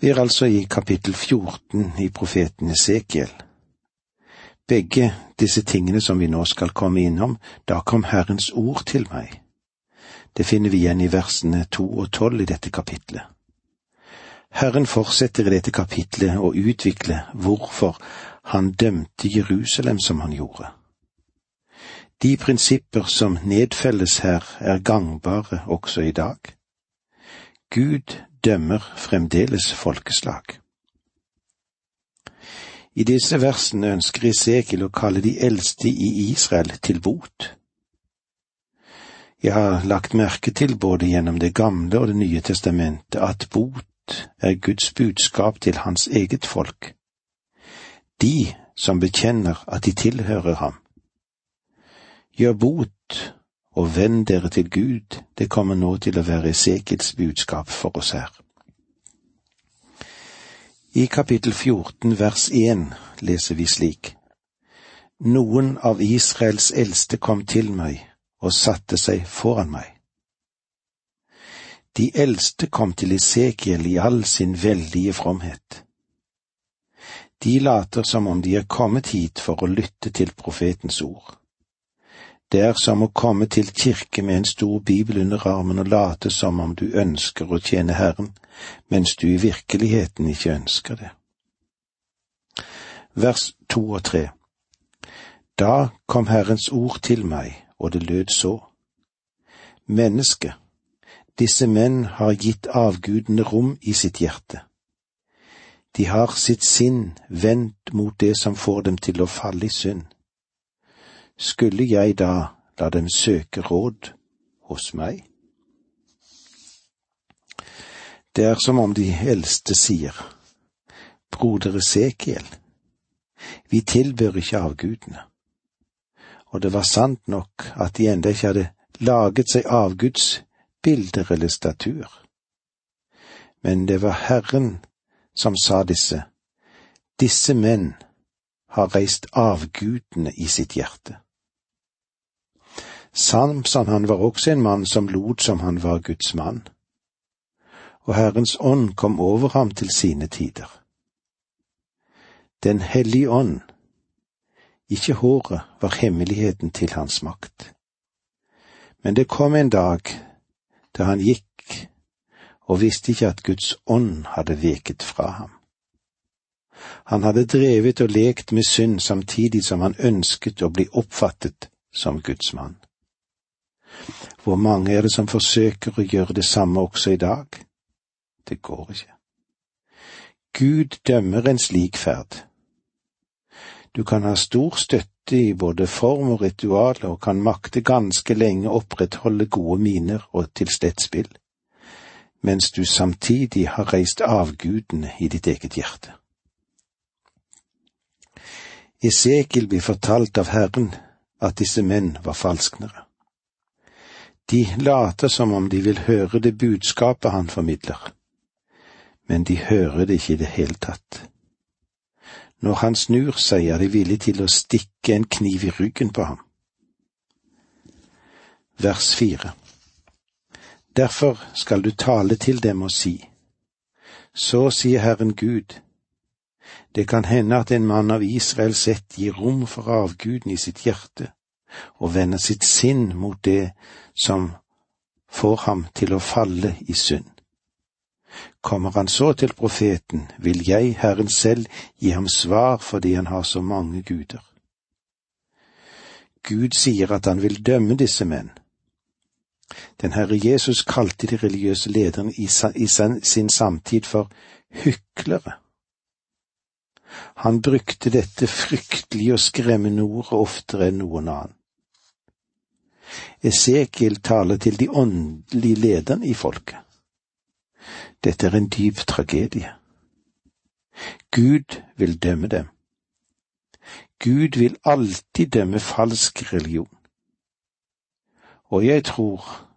Vi er altså i kapittel 14 i profeten Esekiel. Begge disse tingene som vi nå skal komme innom, da kom Herrens ord til meg. Det finner vi igjen i versene to og tolv i dette kapitlet. Herren fortsetter i dette kapitlet å utvikle hvorfor han dømte Jerusalem som han gjorde. De prinsipper som nedfelles her, er gangbare også i dag. Gud dømmer fremdeles folkeslag. I disse versene ønsker Isekiel å kalle de eldste i Israel til bot. Jeg har lagt merke til både gjennom Det gamle og Det nye testamentet at bot er Guds budskap til hans eget folk, de som bekjenner at de tilhører ham. Gjør bot og vend dere til Gud, det kommer nå til å være Esekiels budskap for oss her. I kapittel 14 vers 1 leser vi slik. Noen av Israels eldste kom til meg og satte seg foran meg. De eldste kom til Esekiel i all sin veldige fromhet. De later som om de er kommet hit for å lytte til profetens ord. Det er som å komme til kirke med en stor bibel under armen og late som om du ønsker å tjene Herren, mens du i virkeligheten ikke ønsker det. Vers to og tre Da kom Herrens ord til meg, og det lød så. Menneske, disse menn har gitt avgudene rom i sitt hjerte. De har sitt sinn vendt mot det som får dem til å falle i synd skulle jeg da la dem søke råd hos meg? Det er som om de eldste sier, Broder Esekiel, vi tilbyr ikke avgudene. Og det var sant nok at de enda ikke hadde laget seg avgudsbilder eller statuer. Men det var Herren som sa disse, disse menn har reist avgudene i sitt hjerte. Samson han var også en mann som lot som han var Guds mann. Og Herrens ånd kom over ham til sine tider. Den hellige ånd, ikke håret, var hemmeligheten til hans makt. Men det kom en dag da han gikk og visste ikke at Guds ånd hadde veket fra ham. Han hadde drevet og lekt med synd samtidig som han ønsket å bli oppfattet som Guds mann. Hvor mange er det som forsøker å gjøre det samme også i dag? Det går ikke. Gud dømmer en slik ferd. Du kan ha stor støtte i både form og ritualer og kan makte ganske lenge opprettholde gode miner og tilstedsspill, mens du samtidig har reist avgudene i ditt eget hjerte. Esekiel blir fortalt av Herren at disse menn var falsknere. De later som om de vil høre det budskapet han formidler, men de hører det ikke i det hele tatt. Når han snur seg, er de villige til å stikke en kniv i ryggen på ham. Vers fire Derfor skal du tale til dem og si, Så sier Herren Gud, det kan hende at en mann av Israels ett gir rom for avguden i sitt hjerte og vender sitt sinn mot det som får ham til å falle i synd. Kommer han så til profeten, vil jeg, Herren selv, gi ham svar fordi han har så mange guder. Gud sier at han vil dømme disse menn. Den Herre Jesus kalte de religiøse lederne i sin samtid for hyklere. Han brukte dette fryktelige og skremmende ordet oftere enn noen annen. Esekiel taler til de åndelige lederne i folket. Dette er en dyp tragedie. Gud vil dømme dem. Gud vil alltid dømme falsk religion. Og jeg tror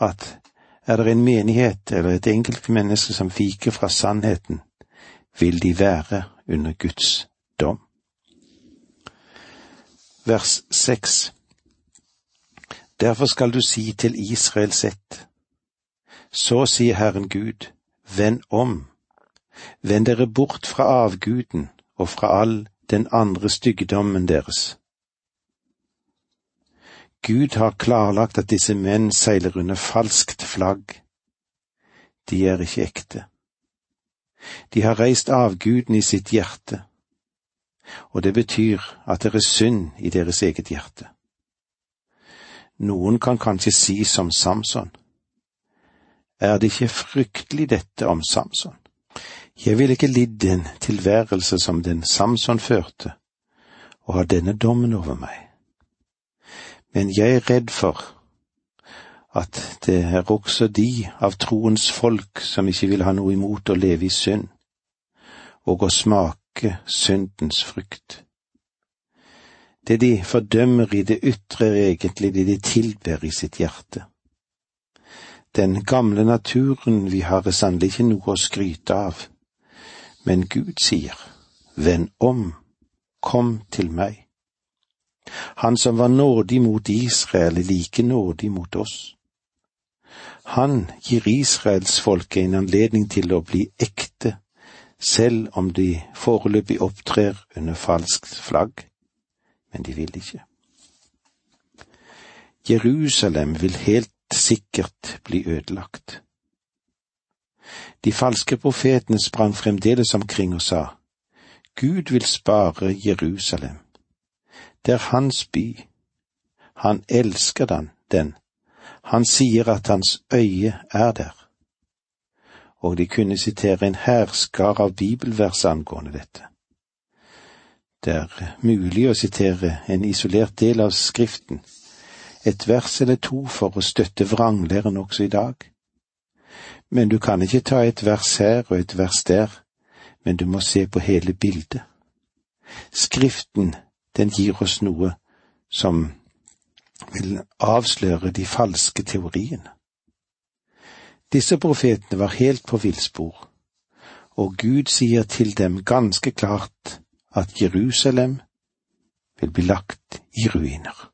at er det en menighet eller et enkelt menneske som fiker fra sannheten, vil de være under Guds dom. Vers seks Derfor skal du si til Israel sett, så sier Herren Gud, vend om, Vend dere bort fra avguden og fra all den andre styggedommen deres. Gud har klarlagt at disse menn seiler under falskt flagg. De er ikke ekte. De har reist avguden i sitt hjerte, og det betyr at det er synd i deres eget hjerte. Noen kan kanskje si som Samson. Er det ikke fryktelig dette om Samson? Jeg vil ikke lidd en tilværelse som den Samson førte, og ha denne dommen over meg. Men jeg er redd for at det er også de av troens folk som ikke vil ha noe imot å leve i synd, og å smake syndens frukt. Det de fordømmer i det ytre, er egentlig det de tilber i sitt hjerte. Den gamle naturen vi har er sannelig ikke noe å skryte av, men Gud sier, Vend om, kom til meg. Han som var nådig mot Israel, er like nådig mot oss. Han gir israelsfolket en anledning til å bli ekte, selv om de foreløpig opptrer under falskt flagg, men de vil ikke. Jerusalem vil helt sikkert bli ødelagt. De falske profetene sprang fremdeles omkring og sa, Gud vil spare Jerusalem. Det er hans by. Han elsker den, den. Han sier at hans øye er der. Og de kunne sitere en hærskar av bibelvers angående dette. Det er mulig å sitere en isolert del av Skriften, et vers eller to for å støtte vranglæren også i dag. Men du kan ikke ta et vers her og et vers der, men du må se på hele bildet. Skriften, den gir oss noe som vil avsløre de falske teoriene. Disse profetene var helt på villspor, og Gud sier til dem ganske klart at Jerusalem vil bli lagt i ruiner.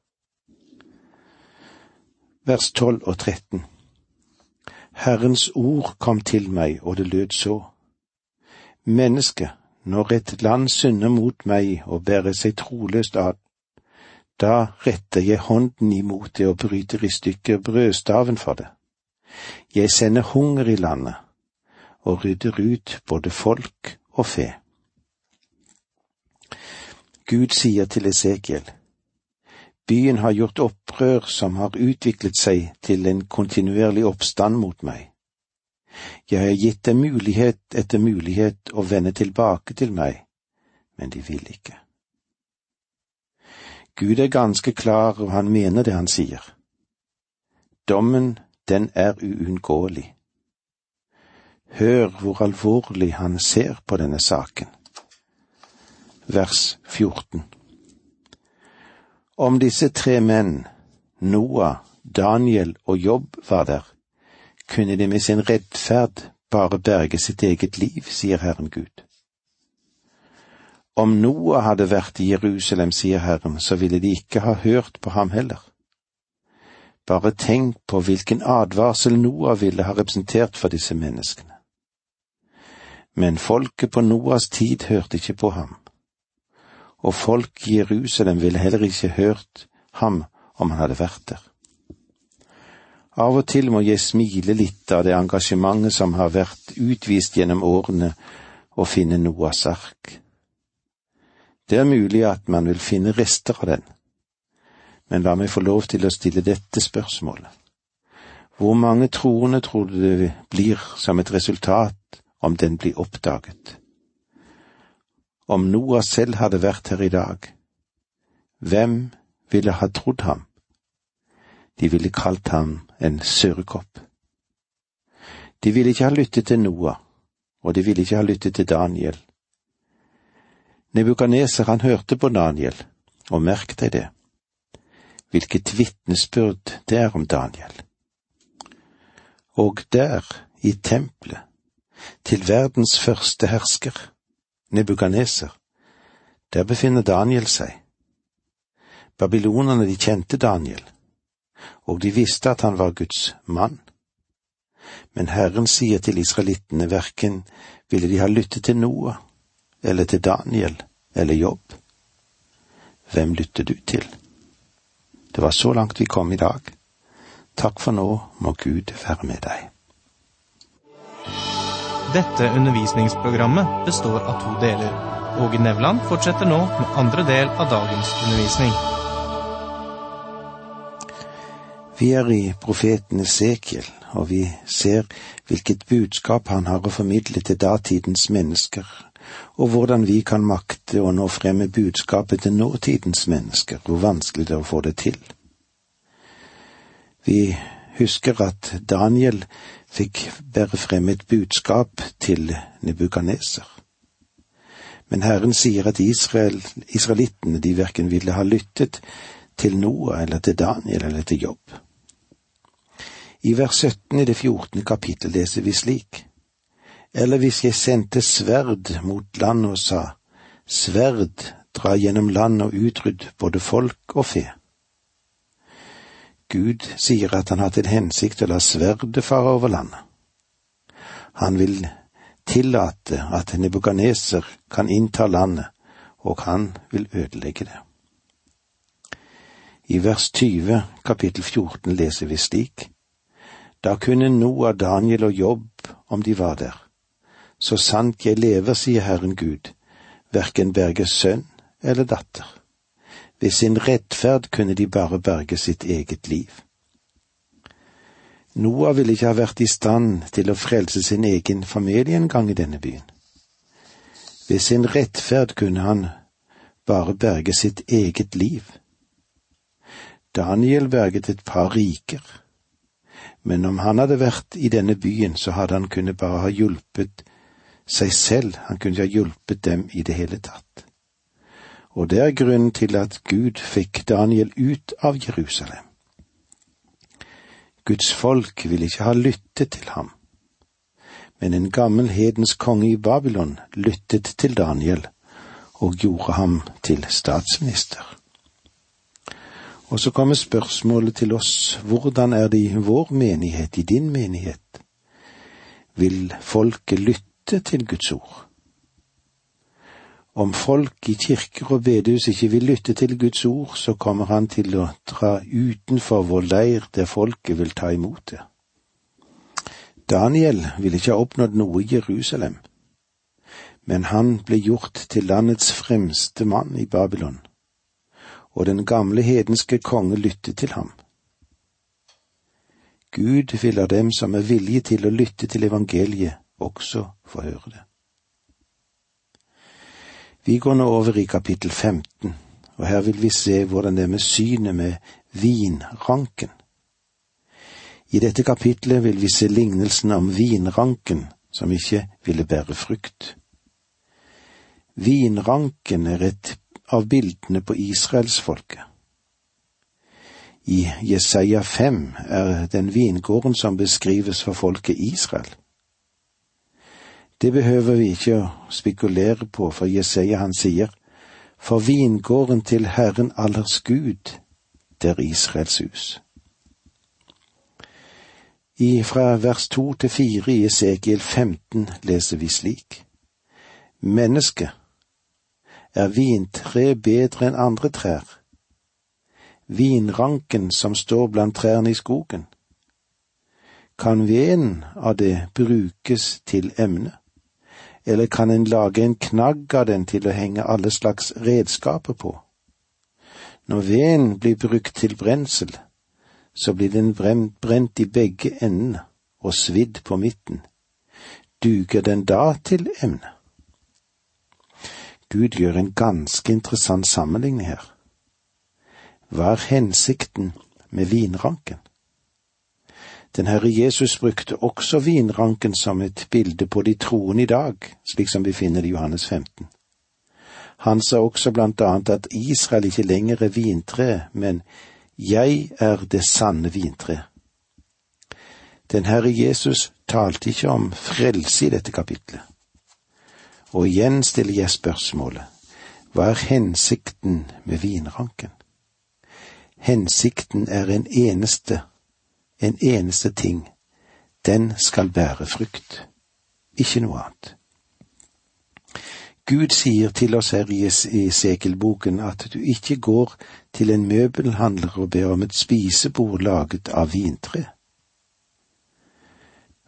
Vers 12 og 13 Herrens ord kom til meg, og det lød så. Menneske, når et land synder mot meg og bærer seg troløst ad, da retter jeg hånden imot det og bryter i stykker brødstaven for det. Jeg sender hunger i landet og rydder ut både folk og fe. Gud sier til Esekiel, Byen har gjort opprør som har utviklet seg til en kontinuerlig oppstand mot meg. Jeg har gitt dem mulighet etter mulighet å vende tilbake til meg, men de vil ikke. Gud er ganske klar, og han mener det han sier. Dommen, den er uunngåelig. Hør hvor alvorlig han ser på denne saken. Vers 14 om disse tre menn, Noah, Daniel og Jobb, var der, kunne de med sin rettferd bare berge sitt eget liv, sier Herren Gud. Om Noah hadde vært i Jerusalem, sier Herren, så ville de ikke ha hørt på ham heller. Bare tenk på hvilken advarsel Noah ville ha representert for disse menneskene. Men folket på Noahs tid hørte ikke på ham og folk i Jerusalem ville heller ikke hørt ham om han hadde vært der. Av og til må jeg smile litt av det engasjementet som har vært utvist gjennom årene å finne Noas ark. Det er mulig at man vil finne rester av den, men la meg få lov til å stille dette spørsmålet. Hvor mange troende tror du det blir som et resultat om den blir oppdaget? Om Noah selv hadde vært her i dag, hvem ville ha trodd ham? De ville kalt ham en surrekopp. De ville ikke ha lyttet til Noah, og de ville ikke ha lyttet til Daniel. Nebukaneser, han hørte på Daniel, og merk deg det. Hvilket vitnesbyrd det er om Daniel. Og der, i tempelet, til verdens første hersker, Nebukaneser. Der befinner Daniel seg. Babylonerne de kjente Daniel, og de visste at han var Guds mann. Men Herren sier til israelittene verken Ville de ha lyttet til Noah, eller til Daniel, eller Jobb? Hvem lytter du til? Det var så langt vi kom i dag. Takk for nå, må Gud være med deg. Dette undervisningsprogrammet består av to deler. Åge Nevland fortsetter nå med andre del av dagens undervisning. Vi er i profeten Esekiel, og vi ser hvilket budskap han har å formidle til datidens mennesker, og hvordan vi kan makte å nå frem med budskapet til nåtidens mennesker, hvor vanskelig det er å få det til. Vi husker at Daniel fikk bære frem et budskap til Nebukaneser. Men Herren sier at Israel, israelittene de verken ville ha lyttet til Noah eller til Daniel eller til Jobb. I vers 17 i det 14. kapittel leser vi slik. Eller hvis jeg sendte sverd mot land og sa, sverd, dra gjennom land og utrydd både folk og fe. Gud sier at han har til hensikt å la sverdet fare over landet. Han vil tillate at Nebukaneser kan innta landet, og han vil ødelegge det. I vers 20, kapittel 14, leser vi slik. Da kunne Noah, Daniel og Jobb, om de var der. Så sant jeg lever, sier Herren Gud, verken berge sønn eller datter. Ved sin rettferd kunne de bare berge sitt eget liv. Noah ville ikke ha vært i stand til å frelse sin egen familie en gang i denne byen. Ved sin rettferd kunne han bare berge sitt eget liv. Daniel berget et par riker, men om han hadde vært i denne byen, så hadde han kunnet bare ha hjulpet seg selv, han kunne ikke ha hjulpet dem i det hele tatt og det er grunnen til at Gud fikk Daniel ut av Jerusalem. Guds folk ville ikke ha lyttet til ham, men en gammel hedens konge i Babylon lyttet til Daniel og gjorde ham til statsminister. Og så kommer spørsmålet til oss, hvordan er det i vår menighet, i din menighet? Vil folket lytte til Guds ord? Om folk i kirker og bedehus ikke vil lytte til Guds ord, så kommer han til å dra utenfor vår leir der folket vil ta imot det. Daniel ville ikke ha oppnådd noe i Jerusalem, men han ble gjort til landets fremste mann i Babylon, og den gamle hedenske konge lyttet til ham. Gud vil av dem som er villige til å lytte til evangeliet, også få høre det. Vi går nå over i kapittel 15, og her vil vi se hvordan det er med synet med vinranken. I dette kapitlet vil vi se lignelsen om vinranken som ikke ville bære frukt. Vinranken er et av bildene på israelsfolket. I Jesaja fem er den vingården som beskrives for folket Israel. Det behøver vi ikke å spekulere på, for Jesaja han sier, for vingården til Herren allers Gud, det er Israels hus. I fra vers to til fire i Esekiel 15 leser vi slik. Menneske, er vintre bedre enn andre trær? Vinranken som står blant trærne i skogen? Kan veden av det brukes til emne? Eller kan en lage en knagg av den til å henge alle slags redskaper på? Når veden blir brukt til brensel, så blir den brent i begge endene og svidd på midten. Duger den da til emne? Gud gjør en ganske interessant sammenligning her. Hva er hensikten med vinranken? Den Herre Jesus brukte også vinranken som et bilde på de troende i dag, slik som vi finner det i Johannes 15. Han sa også blant annet at Israel ikke lenger er vintre, men jeg er det sanne vintre. Den Herre Jesus talte ikke om frelse i dette kapitlet. Og igjen stiller jeg spørsmålet, hva er hensikten med vinranken? Hensikten er en eneste en eneste ting, den skal bære frukt, ikke noe annet. Gud sier til oss her i Esekelboken at du ikke går til en møbelhandler og ber om et spisebord laget av vintre.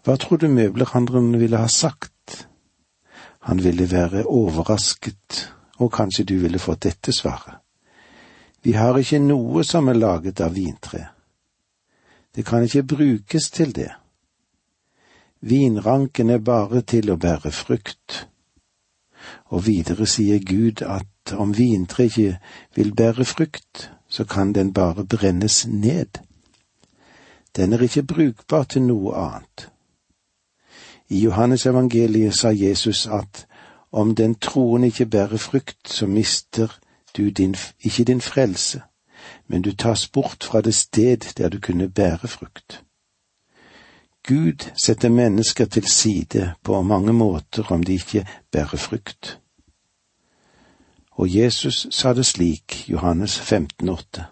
Hva tror du møblerhandleren ville ha sagt? Han ville være overrasket, og kanskje du ville fått dette svaret. Vi har ikke noe som er laget av vintre. Det kan ikke brukes til det. Vinranken er bare til å bære frukt. Og videre sier Gud at om vintreet vil bære frukt, så kan den bare brennes ned. Den er ikke brukbar til noe annet. I Johannes evangeliet sa Jesus at om den troen ikke bærer frukt, så mister du din, ikke din frelse, men du tas bort fra det sted der du kunne bære frukt. Gud setter mennesker til side på mange måter om de ikke bærer frukt. Og Jesus sa det slik, Johannes 15,8.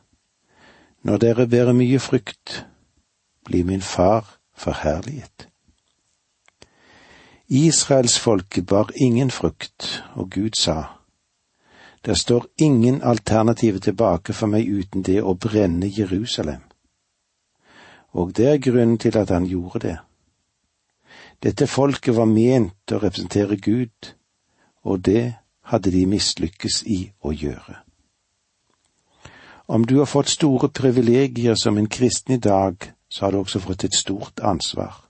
Når dere bærer mye frukt, blir min far forherliget. Israelsfolket bar ingen frukt, og Gud sa, det står ingen alternativer tilbake for meg uten det å brenne Jerusalem. Og det er grunnen til at han gjorde det. Dette folket var ment å representere Gud, og det hadde de mislykkes i å gjøre. Om du har fått store privilegier som en kristen i dag, så har du også fått et stort ansvar.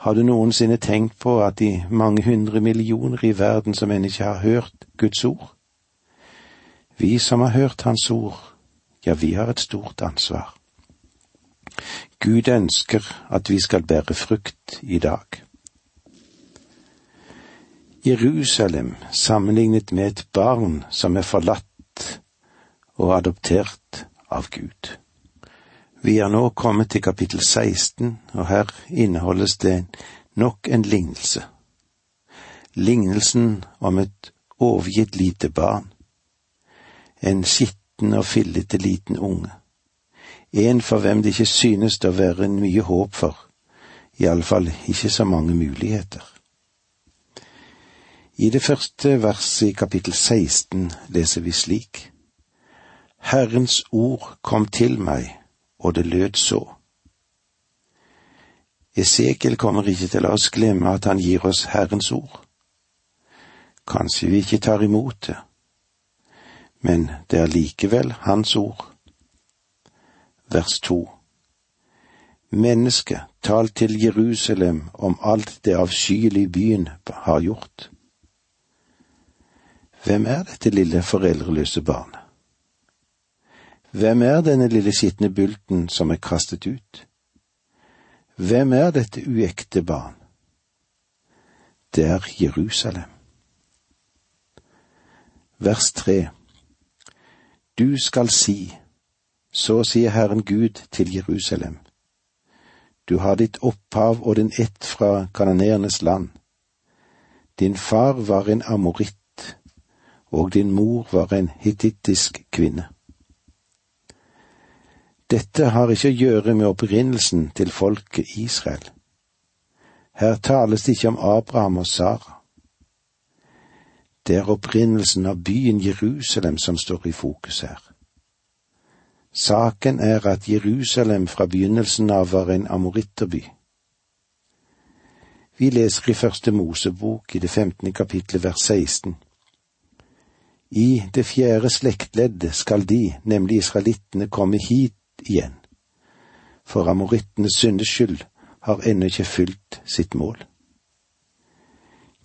Har du noensinne tenkt på at de mange hundre millioner i verden som ennå ikke har hørt Guds ord? Vi som har hørt Hans ord, ja, vi har et stort ansvar. Gud ønsker at vi skal bære frukt i dag. Jerusalem sammenlignet med et barn som er forlatt og adoptert av Gud. Vi er nå kommet til kapittel 16, og her inneholdes det nok en lignelse. Lignelsen om et overgitt lite barn. En skitten og fillete liten unge. En for hvem det ikke synes det å være mye håp for, iallfall ikke så mange muligheter. I det første verset i kapittel 16 leser vi slik. Herrens ord kom til meg og det lød så. Esekiel kommer ikke til å la oss glemme at han gir oss Herrens ord. Kanskje vi ikke tar imot det, men det er likevel Hans ord. Vers to. Menneske, tal til Jerusalem om alt det avskyelige byen har gjort. Hvem er dette lille foreldreløse barnet? Hvem er denne lille skitne bulten som er kastet ut? Hvem er dette uekte barn? Det er Jerusalem. Vers tre Du skal si, så sier Herren Gud til Jerusalem. Du har ditt opphav og din ett fra kanonerenes land. Din far var en amoritt, og din mor var en hittittisk kvinne. Dette har ikke å gjøre med opprinnelsen til folket Israel. Her tales det ikke om Abraham og Sara. Det er opprinnelsen av byen Jerusalem som står i fokus her. Saken er at Jerusalem fra begynnelsen av var en amoritterby. Vi leser i Første Mosebok i det femtende kapitlet vers 16. I det fjerde slektledd skal de, nemlig israelittene, komme hit igjen. For amorittenes syndes skyld har ennå ikke fylt sitt mål.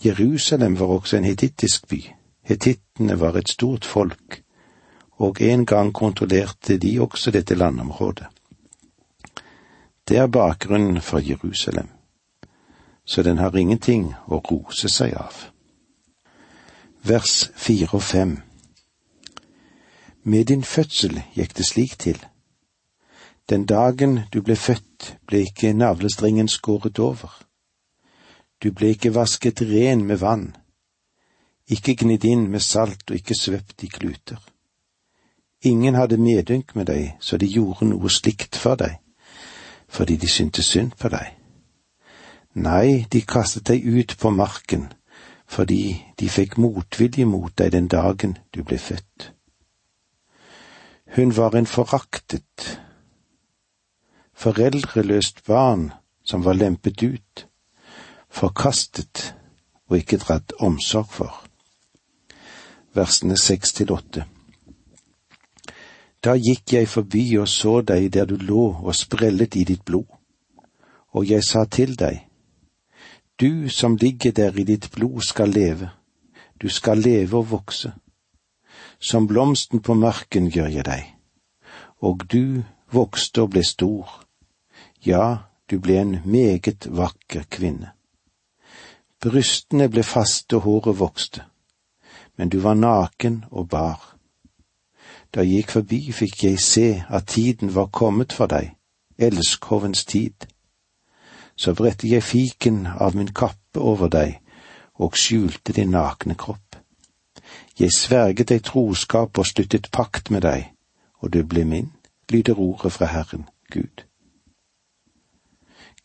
Jerusalem var også en hetittisk by. Hetittene var et stort folk, og en gang kontrollerte de også dette landområdet. Det er bakgrunnen for Jerusalem, så den har ingenting å rose seg av. Vers fire og fem Med din fødsel gikk det slik til den dagen du ble født, ble ikke navlestrengen skåret over. Du ble ikke vasket ren med vann, ikke gnidd inn med salt og ikke svøpt i kluter. Ingen hadde medynk med deg, så de gjorde noe slikt for deg, fordi de syntes synd på deg. Nei, de kastet deg ut på marken, fordi de fikk motvilje mot deg den dagen du ble født. Hun var en foraktet, foreldreløst barn som var lempet ut, forkastet og ikke dratt omsorg for. Versene seks til åtte. Da gikk jeg forbi og så deg der du lå og sprellet i ditt blod, og jeg sa til deg, du som ligger der i ditt blod skal leve, du skal leve og vokse. Som blomsten på marken gjør jeg deg, og du vokste og ble stor, ja, du ble en meget vakker kvinne. Brystene ble faste og håret vokste, men du var naken og bar. Da jeg gikk forbi, fikk jeg se at tiden var kommet for deg, elskhovens tid så bredte jeg fiken av min kappe over deg og skjulte din nakne kropp. Jeg sverget deg troskap og sluttet pakt med deg, og du ble min, lyder ordet fra Herren, Gud.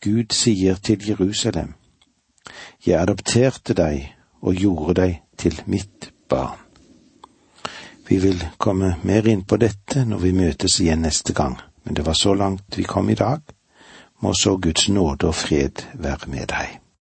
Gud sier til Jerusalem, Jeg adopterte deg og gjorde deg til mitt barn. Vi vil komme mer inn på dette når vi møtes igjen neste gang, men det var så langt vi kom i dag må så Guds nåde og fred være med deg.